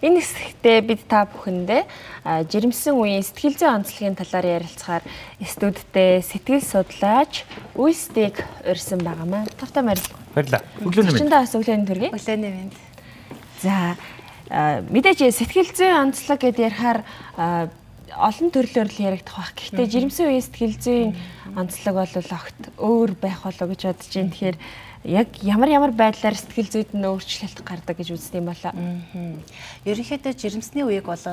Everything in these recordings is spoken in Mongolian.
Энэ хэсэгтээ бид та бүхэндээ жирэмсэн үеийн сэтгэл зүйн онцлогийн талаар ярилцахаар студидтэй сэтгэл судлаач Уйстиг урьсан байгаамаа. Тавтай морил. Баярлалаа. Өглөөний мэнд. Чиндээ бас өглөөний төргий. Өглөөний мэнд. За мэдээж сэтгэл зүйн онцлог гэдээ ярихаар олон төрлөөр л яригдах байх. Гэхдээ жирэмсэн үеийн сэтгэл зүйн онцлог бол огт өөр байх болоо гэж бодож байна. Тэгэхээр яг ямар ямар байдлаар сэтгэл зүйд нь өөрчлөлт гардаг гэж үздэг юм болоо. Ерөнхийдөө жирэмсний үеиг бол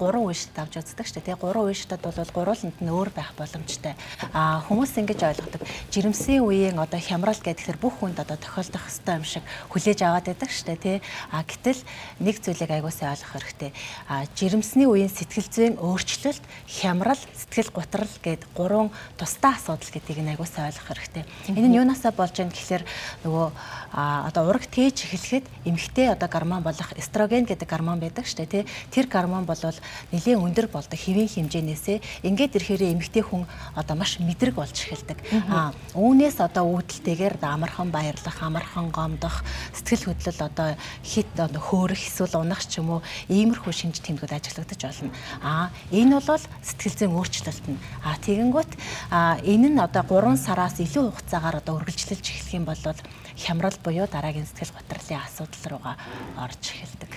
гурван үеишд авч үздэг шүү дээ. Тэгээ гурван үеишдэд бол гурвууланд нь өөр байх боломжтой. А хүмүүс ингэж ойлгодог. Жирэмсний үеийн одоо хямрал гэхээр бүх хүнд одоо тохиолдох хэвээр юм шиг хүлээж аваад байдаг шүү дээ. Тэ. А гэтэл нэг зүйлийг аягуулсаа ойлгох хэрэгтэй. А жирэмсний үеийн сэтгэл зүйн өөрчлөлт, хямрал, сэтгэл гутрал гэд гурван тусдаа асуудал гэдгийг аягуулсаа ойлгох хэрэгтэй. Энэ нь юунаасаа болж байгаа гэхээр Тэгэхээр нөгөө одоо ураг тээж эхлэхэд эмэгтэй одоо гормон болох эстроген гэдэг гормон байдаг дээ тий. Тэр гормон бол нэлийн өндөр болдог хэвийн хэмжээнээсээ ингээд ирэхээр эмэгтэй хүн одоо маш мэдрэг болж эхэлдэг. Аа үүнээс одоо үүдэлтэйгээр амархан баярлах, амархан гомдох, сэтгэл хөдлөл одоо хит хөөрөх эсвэл унах ч юм уу иймэрхүү шинж тэмдгүүд ажиглагдаж болно. Аа энэ бол сэтгэл зүйн өөрчлөлт нь. Аа тэгэнгүүт энэ нь одоо 3 сараас илүү хугацаагаар одоо үргэлжлүүлж эхлэх юм бол хямрал буюу дараагийн сэтгэл готрлын асуудал руугаа орж эхэлдэг.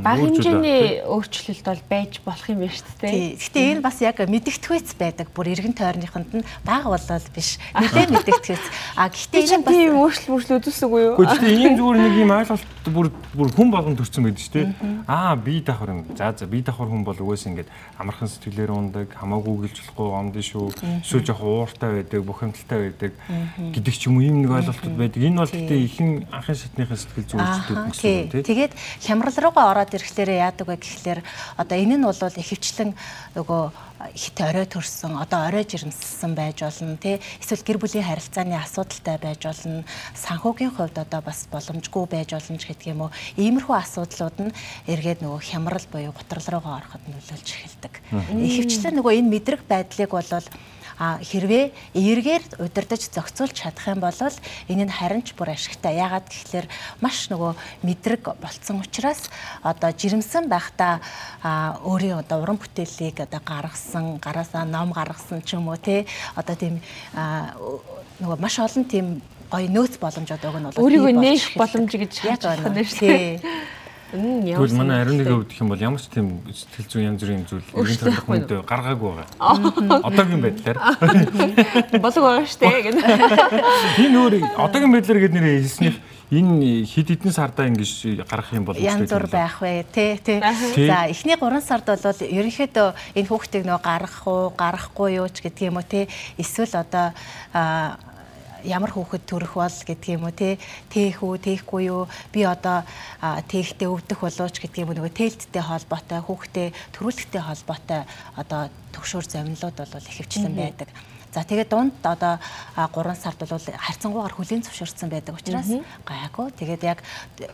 Бага хэмжээний өөрчлөлт бол байж болох юм байна шүү дээ. Гэхдээ энэ бас яг мэдгэдэггүйц байдаг. Бүр эргэн тойрныханд нь бага болол биш. Нилээ мэдгэдэггүйц. А гэхдээ энэ бас тийм өөрчлөл өөрчлөл үзүүлсэгүй юу? Гэхдээ ийм зүгээр нэг юм ойлголт бүр бүр хүн болгон төрсөн байдаг шүү дээ. Аа би давхар юм. За за би давхар хүн бол угсаа ингэж амархан сэтгэлээр ундаг, хамаагүй гэлж болохгүй гомдсон шүү. Эсвэл жоох ууртай байдаг, бухимдалтай байдаг гэдэг ч юм уу ийм нэг ойлголтууд байдаг. Энэ бол гэхдээ ихэнх анхын шатныхаа сэтгэл зүйн өөрчлөлтүүд гэсэн тийм. Тэгээд хямрал руугаа ороод ирэхлээр яадаг вэ гэхлээр одоо энэ нь бол ихэвчлэн нөгөө хит орой төрсөн одоо орой жирэмссэн байж болно тий эсвэл гэр бүлийн харилцааны асуудалтай байж болно санхүүгийн хувьд одоо бас боломжгүй байж болно ч гэдэг юм уу иймэрхүү асуудлууд нь эргээд нөгөө хямрал буюу готрол руугаа ороход нөлөөлж эхэлдэг. Ихэвчлэн нөгөө энэ мэдрэг байдлыг бол А хэрвээ эергээр удирдах зохицуулж чадах юм бол энэ нь харин ч бүр ашигтай. Яагаад гэвэл маш нөгөө мэдрэг болцсон учраас одоо жирэмсэн байхдаа өөрийн одоо уран бүтээлийг одоо гаргасан, гараасаа ном гаргасан ч юм уу те одоо тийм нөгөө маш олон тийм гоё нөөц боломж одоо өгнө бол өөрийгөө нээх боломж гэж яаж байна шүү дээ. Тэгвэл манай ариун нэг өвдөх юм бол ямар ч тийм сэтгэл зүйн янз бүрийн зүйл нэгэн төрөх хүнд гаргаагүй байгаа. Одоогийн байдлаар. Болог байгаа шүү дээ гэнэ. Энэ өөр одоогийн байдлаар гээд нэрээ хэлснээр энэ хэд хэдэн сардаа ингэж гарах юм бол янз бүр байх вэ? Тий тий за эхний 3 сард бол ерөнхийдөө энэ хүүхдийг нөө гаргах уу гарахгүй юу ч гэдэг юм уу тий эсвэл одоо ямар хүүхэд төрөх бол гэдэг юм уу те? Тээх үү тэхгүй юу? Би одоо тээгтээ өвдөх болооч гэдэг юм нөгөө тээлттэй холбоотой хүүхдээ төрүүлэхтэй холбоотой одоо төгшөөр замнлууд бол ихэвчлэн байдаг. Mm -hmm За тэгээд дунд одоо 3 сард бол харьцангуйгаар хүлийн зөвшөөрсөн байдаг учраас гайгүй. Тэгээд яг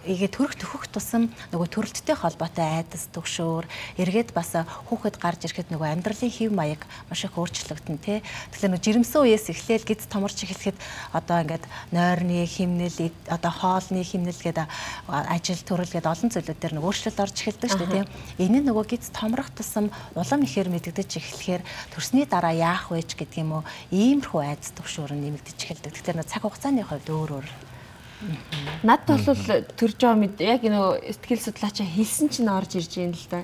игээ төрөх төхөх тусам нөгөө төрөлттэй холбоотой айдас төгшөөр эргээд бас хүүхэд гарч ирэхэд нөгөө амьдралын хэв маяг маш их өөрчлөгдөн тий. Тэгэхээр нөгөө жирэмсэн үеэс эхлээл гиз томорч эхлэхэд одоо ингээд нойрны химнэл одоо хоолны химнэл гэдэг ажил төрөл гэдэг олон зүйлүүд дээр нөгөө өөрчлөлт орж эхэлдэг шүү дээ тий. Энэ нөгөө гиз томрох тусам улам ихээр мэдэгдэж эхлэхээр төрсний дараа яах вэ гэдэг юм уу иймэрхүү айдас төвшөр нь нэмэгдэж эхэлдэг. Тэгэхээр цаг хугацааны хувьд өөр өөр Над бол төрж байгаа мэд яг нөө сэтгэл судлаачаа хэлсэн чинь орж ирж байна л да.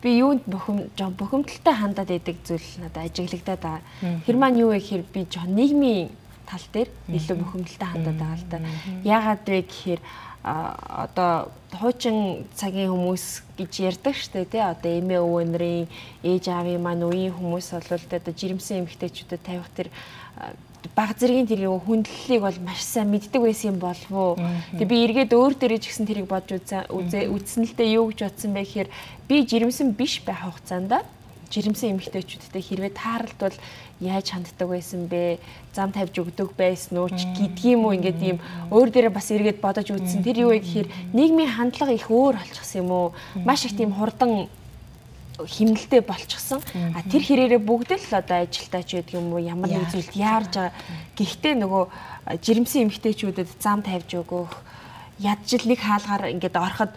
Би юунд бухим жоо бухимдалтай хандаад идэг зүйл надад ажиглагдаад байгаа. Тэр маань юу вэ гэхээр би жоо нийгмийн тал дээр илүү бухимдалтай хандаад байгаа л да. Яагаад вэ гэхээр одоо хуучин цагийн хүмүүс гэж ярьдаг штэ тий. Одоо эмээ өвөнрийн ээж аавын маань үеийн хүмүүс бол одоо жирэмсэн эмэгтэйчүүдэд тавих тэр баг зэргийн тэр хүндлэлийг бол маш сайн мэддэг байсан юм болов уу. Тэгээ би эргээд өөр дээрээ ч гэсэн тэрийг бодж үзсэн л дээ юу гэж бодсон бэ гэхээр би жирэмсэн биш байх хугацаанд жирэмсэн эмэгтэйчүүдтэй хэрвээ тааралдвал яаж ханддаг байсан бэ? Зам тавьж өгдөг байсан уу ч гэдгийм үү ингээд ийм өөр дээрээ бас эргээд бодож үзсэн. Тэр юу вэ гэхээр нийгмийн хандлага их өөр болчихсон юм уу? Маш их тийм хурдан химнэлтэй болчихсон. А тэр хэрээрээ бүгд л одоо ажилтаа ч гэдэг юм уу ямар нэг зүйлд яарж байгаа. Гэхдээ нөгөө жирэмсэн эмэгтэйчүүдэд зам тавьж өгөх ядчил нэг хаалгаар ингээд ороход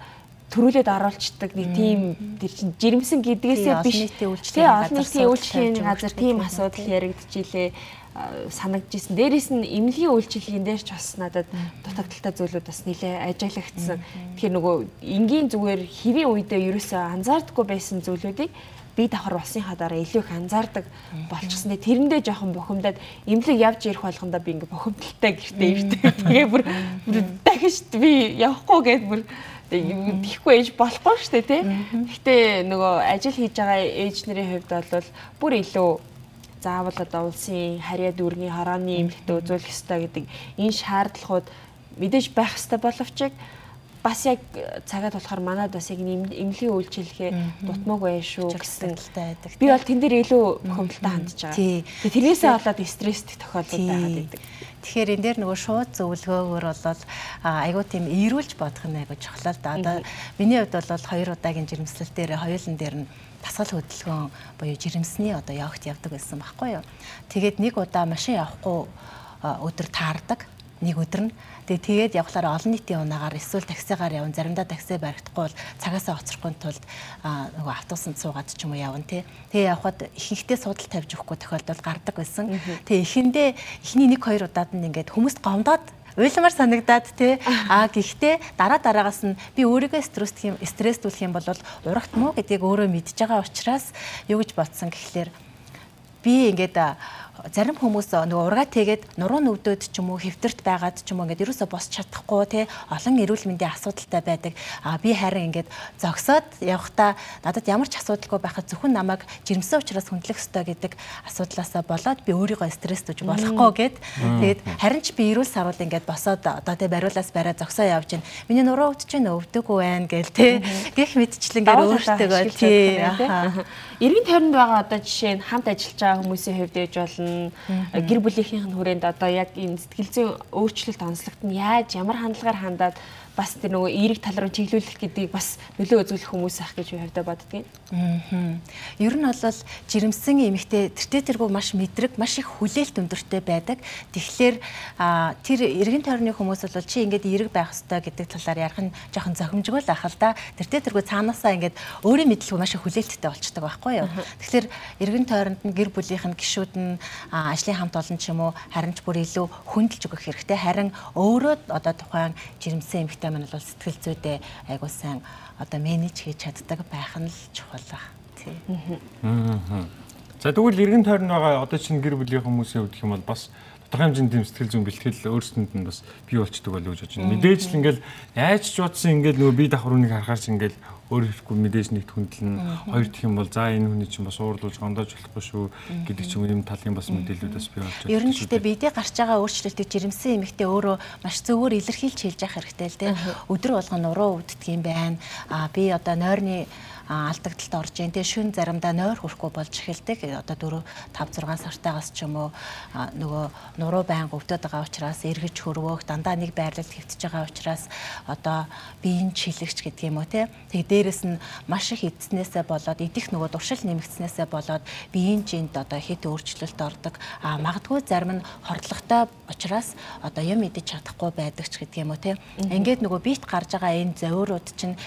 төрүүлээд оруулцдаг нэг тийм тэр чинь жирэмсэн гэдгээсээ биш. тий олон нийтийн үйлчлэгийн газар тийм асуудал яригдчихилээ санагдчихсэн. Дээрээс нь эмнэлгийн үйлчлэгийн дээр ч бас надад дутагдaltaй зүйлүүд бас нэлээ ажиглагдсан. Тэгэхээр нөгөө энгийн зүгээр хэвийн үедээ ерөөсөө анзаардаггүй байсан зүйлүүдийг бие давхар болсныхаа дараа илүү их анзаардаг болчихсон. Тэрэндээ жоохон бухимдаад эмнэлэг явж ирэх болгондоо би ингээ бухимдалтай гэртээ ирдэг. Тэгээ бүр дахиж би явахгүй гэд бүр тийхгүй ээж болохгүй шүү дээ тий. Гэхдээ нөгөө ажил хийж байгаа ээж нарын хувьд бол бүр илүү заавал одоо улсын харьяа дүүргийн хорооны эмнэлэгт үзүүлэх ёстой гэдэг энэ шаардлагууд мэдээж байх ёстой боловч бас яг цагаад болохоор манад бас яг эмнэлгийн үйлчилгээ дутмаг байх шүү гэсэн байдаг. Би бол тэн дээр илүү хөвөлтөд хандж байгаа. Тэрнээсээ болоод стресстэй тохиолдол байгаад байдаг. Тэгэхээр энэ дээр нөгөө шууд зөвлгөөгөр болол айгуу тийм эрүүлж бодох нь айгуу чухал л да. Одоо миний хувьд бол хоёр удаагийн жирэмслэл дээр хоёулын дээр нь тасгал хөдөлгөөн буюу жирэмсний одоо явахт явдаг байсан байхгүй юу. Тэгээд нэг удаа машин явахгүй өдөр таардаг нэг өдөр нь. Тэгээ тэгээд явхлаар олон нийтийн унаагаар эсвэл таксигаар явна заримдаа такси баригдахгүй бол цагаасаа оцрохгүй тулд нөгөө автобусанд суугаад ч юм уу явна тий тэгээ явхад ихэнхдээ суудал тавьж өгөхгүй тохиолдол гардаг байсан. Тэгээ ихэндээ эхний нэг хоёр удаад нь ингээд хүмүүст гомдоод уйламар санагдаад тий а гэхдээ дараа дараагаас нь би өөрийгөө стресстэх юм стресстүүлэх юм бол урагт муу гэдгийг өөрөө мэдж байгаа учраас юу гэж бодсон гэхлээр би ингээд зарим хүмүүс нөгөө ургаа тэгээд нуруу нүгдөөд ч юм уу хэвтэрт байгаад ч юм уу ингээд ерөөсө босч чадахгүй те олон эрүүл мэндийн асуудалтай байдаг. А би харин ингээд зогсоод явхдаа надад ямар ч асуудалгүй байхад зөвхөн намайг жирэмсэн учраас хүндлэх ёстой гэдэг асуудлаасаа болоод би өөрийгөө стресстүүж болохгүй гэд. Тэгээд харин ч би эрүүл сарвал ингээд босоод одоо те бариулаас барай зогсоо явж гин. Миний нуруу өвдөж чинь өвдөггүй байх гээл те гэх мэдчлэн ингээд өөртөө тий. Иргэн тойронд байгаа одоо жишээ нь хамт ажиллаж байгаа хүмүүсийн хувьд ээж болно гэр бүлийнхийнх нь хүрээнд одоо яг энэ сэтгэл зүйн өөрчлөлт онцлогт нь яаж ямар хандлагаар хандаад бас тэр нөгөө эерэг тал руу чиглүүлэх гэдгийг бас нөлөө үзүүлэх хүмүүс ах гэж би хавьда боддгийн. Аа. Ер нь бол жирэмсэн эмэгтэй тэртээ тэргүй маш мэдрэг, маш их хүлээлт өндөртэй байдаг. Тэгэхээр тэр эргэн тойрны хүмүүс бол чи ингээд эерэг байх ёстой гэдэг талаар ярих нь жоохон зохимжгүй л ах л да. Тэртээ тэргүй цаанаасаа ингээд өөрийн мэдлэг маш их хүлээлттэй болчдөг байхгүй юу. Тэгэхээр эргэн тойронд нь гэр бүлийнх нь гişүүд нь ажлын хамт олон ч юм уу харин ч бүр илүү хүндэлж өгөх хэрэгтэй. Харин өөрөө одоо тухайн жирэмсэн эмэгтэй эмэгтэй маань бол сэтгэл зүйдээ айгуу сайн одоо менеж хийж чаддаг байх нь л чухал баг. Тий. За тэгвэл эргэн тойрон байгаа одоо чинь гэр бүлийн хүмүүсийн хувьд юм бол бас тодорхой хэмжээнд тийм сэтгэл зүйн бэлтгэл өөрсдөнд нь бас бий болчдөг болов гэж бодож байна. Мэдээж л ингээл яаж ч бодсон ингээл нөгөө бие давхрууник харахаар ч ингээл өөр ихгүй мэдээж нэгт хүндлэн хоёр дэх юм бол за энэ хүний чинь бас уурлуулж гондоож болохгүй шүү гэдэг ч юм юм талын бас мэдээлүүд бас бий болж байна. Ер нь гэхдээ биедээ гарч байгаа өөрчлөлтийг жирэмсэн эмэгтэй өөрөө маш зөвөр илэрхийлж хэлж явах хэрэгтэй л дээ. Өдөр болгон уруу өвддөг юм байна. А би одоо нойрны алдагдaltaд орж जैन. Тэгээ шүн заримдаа нойр хүрэхгүй болж эхэлдэг. Одоо 4 5 6 сартаагаас ч юм уу нөгөө нуруу байнга өвдөд байгаа учраас эргэж хөрвөөх дандаа нэг байрлалд хэвтэж байгаа учраас одоо биеийн чилэгч гэдэг юм уу те. Тэгээ дээрэс нь маш их эдснээсээ болоод идэх нөгөө дуршил нэмэгдснээсээ болоод биеийн жинд одоо хэд өөрчлөлт ордог. А магадгүй зарим нь хордлоготой учраас одоо юм идэж чадахгүй байдаг ч гэдэг юм уу те. Ингээд нөгөө биет гарч байгаа энэ зовиорууд чинь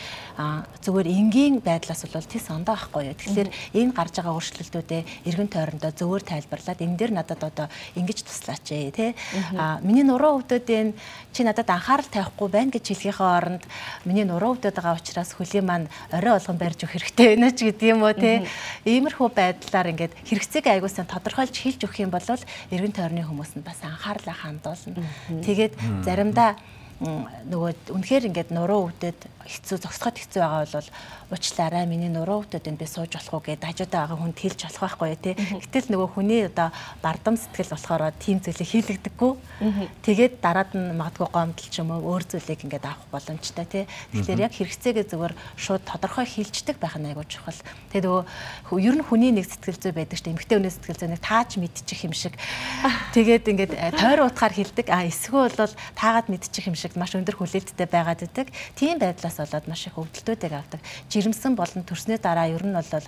зүгээр энгийн байдал талаас бол тийс ондоо ахгүй юу. Тэгэхээр энэ гарч байгаа өөрчлөлтүүдээ эргэн тойрондоо зөвөр тайлбарлаад энэ дээр надад одоо ингэж туслаач ээ тий. А миний нуруу өвдөд энэ чи надад анхаарал тавихгүй байна гэж хэлхийнхээ оронд миний нуруу өвдөд байгаа учраас хөлийн маань орой болгон барьж өгөх хэрэгтэй байна ч гэдэг юм уу тий. Иймэрхүү байдлаар ингээд хэрэгцээг аягуулсан тодорхойлж хэлж өгөх юм бол эргэн тойрны хүмүүс нь бас анхаарлаа хандуулна. Тэгээд заримдаа нөгөө үнэхээр ингээд нуруу өвдөд хэцүү зогсоход хэцүү байгаа бол уучлаарай миний нуруу өвдөд энэ би сууж болох уу гэдээ хажуудаа байгаа хүнд хэлж болох байхгүй тий. Гэтэл нөгөө хүний одоо бардам сэтгэл болохоор тийм зүйлийг хийлэгдэггүй. Тэгээд дараад нь магадгүй гомдол ч юм уу өөр зүйлийг ингээд авах боломжтой тий. Тэгэхээр яг хэрэгцээгээ зөвөр шууд тодорхой хилждэг байх нь айгуу чухал. Тэгээд нөгөө ер нь хүний нэг сэтгэл зүй байдаг шүү дээ. Эмэгтэй хүний сэтгэл зүй нэг тааж мэдчих юм шиг. Тэгээд ингээд э, тойр утгаар хилдэг. А эсвэл бол таагаад мэдчих юм шиг маш өндөр хүлээлттэй байгаад байдаг. Тийм байдлаас болоод маш их өвдөлтүүдийг авдаг жирэмсэн болон төрснөө дараа ер нь бол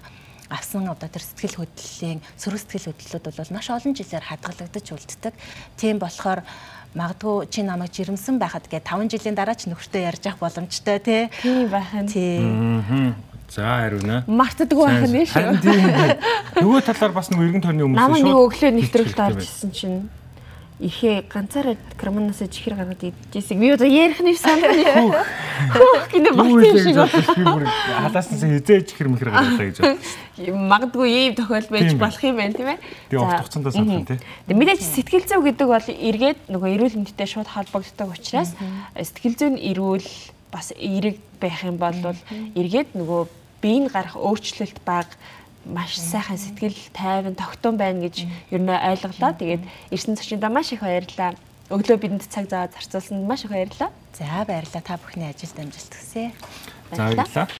авсан одоо тэр сэтгэл хөдлөлийн сөрөг сэтгэл хөдлөлүүд бол маш олон жилээр хадгалагдаж үлддэг. Тийм болохоор магадгүй чи намайг жирэмсэн байхад гэ 5 жилийн дараа ч нөхөртөө ярьж явах боломжтой тий. Тийм байх нь. Тий. Аа. За хариуна. Мартдаггүй байх нь шүү. Тийм. Нөгөө талаар бас нэг эргэн тойрны хүмүүс Намаа нэг шууд өглөө нэвтрүүлэлт орж ирсэн чинь ихээ ганцаараа краманаас чихэр гаргаад идчихсэн. Би одоо ярих нь санаа нь. Хөөх гинэ Юу багт вэ гэж шиг. бүр халааснаас хизээж ихэр мэхэр гаргалаа гэж бодлоо. Магадгүй ийм тохиол байж Тийм бай. болох юм байна тийм ээ. Тэгээ урт хугацаанд санах тий. Тэгээ мэдээж сэтгэл зүй гэдэг бол эргээд нөгөө эрүүл мэндэд шууд холбогддог учраас сэтгэл зүй нь эрүүл бас эерэг байх юм бол эргээд нөгөө биеийн гарах өөрчлөлт баг маш сайхан сэтгэл тайван тогтун байна гэж ер нь ойлголоо. Тэгээд ирсэн зочиндаа маш их баярлалаа. Өглөө бидэнд цаг зав зарцуулсанд маш их баярлалаа. За баярлалаа та бүхний ажилд амжилт хүсье. Баярлалаа.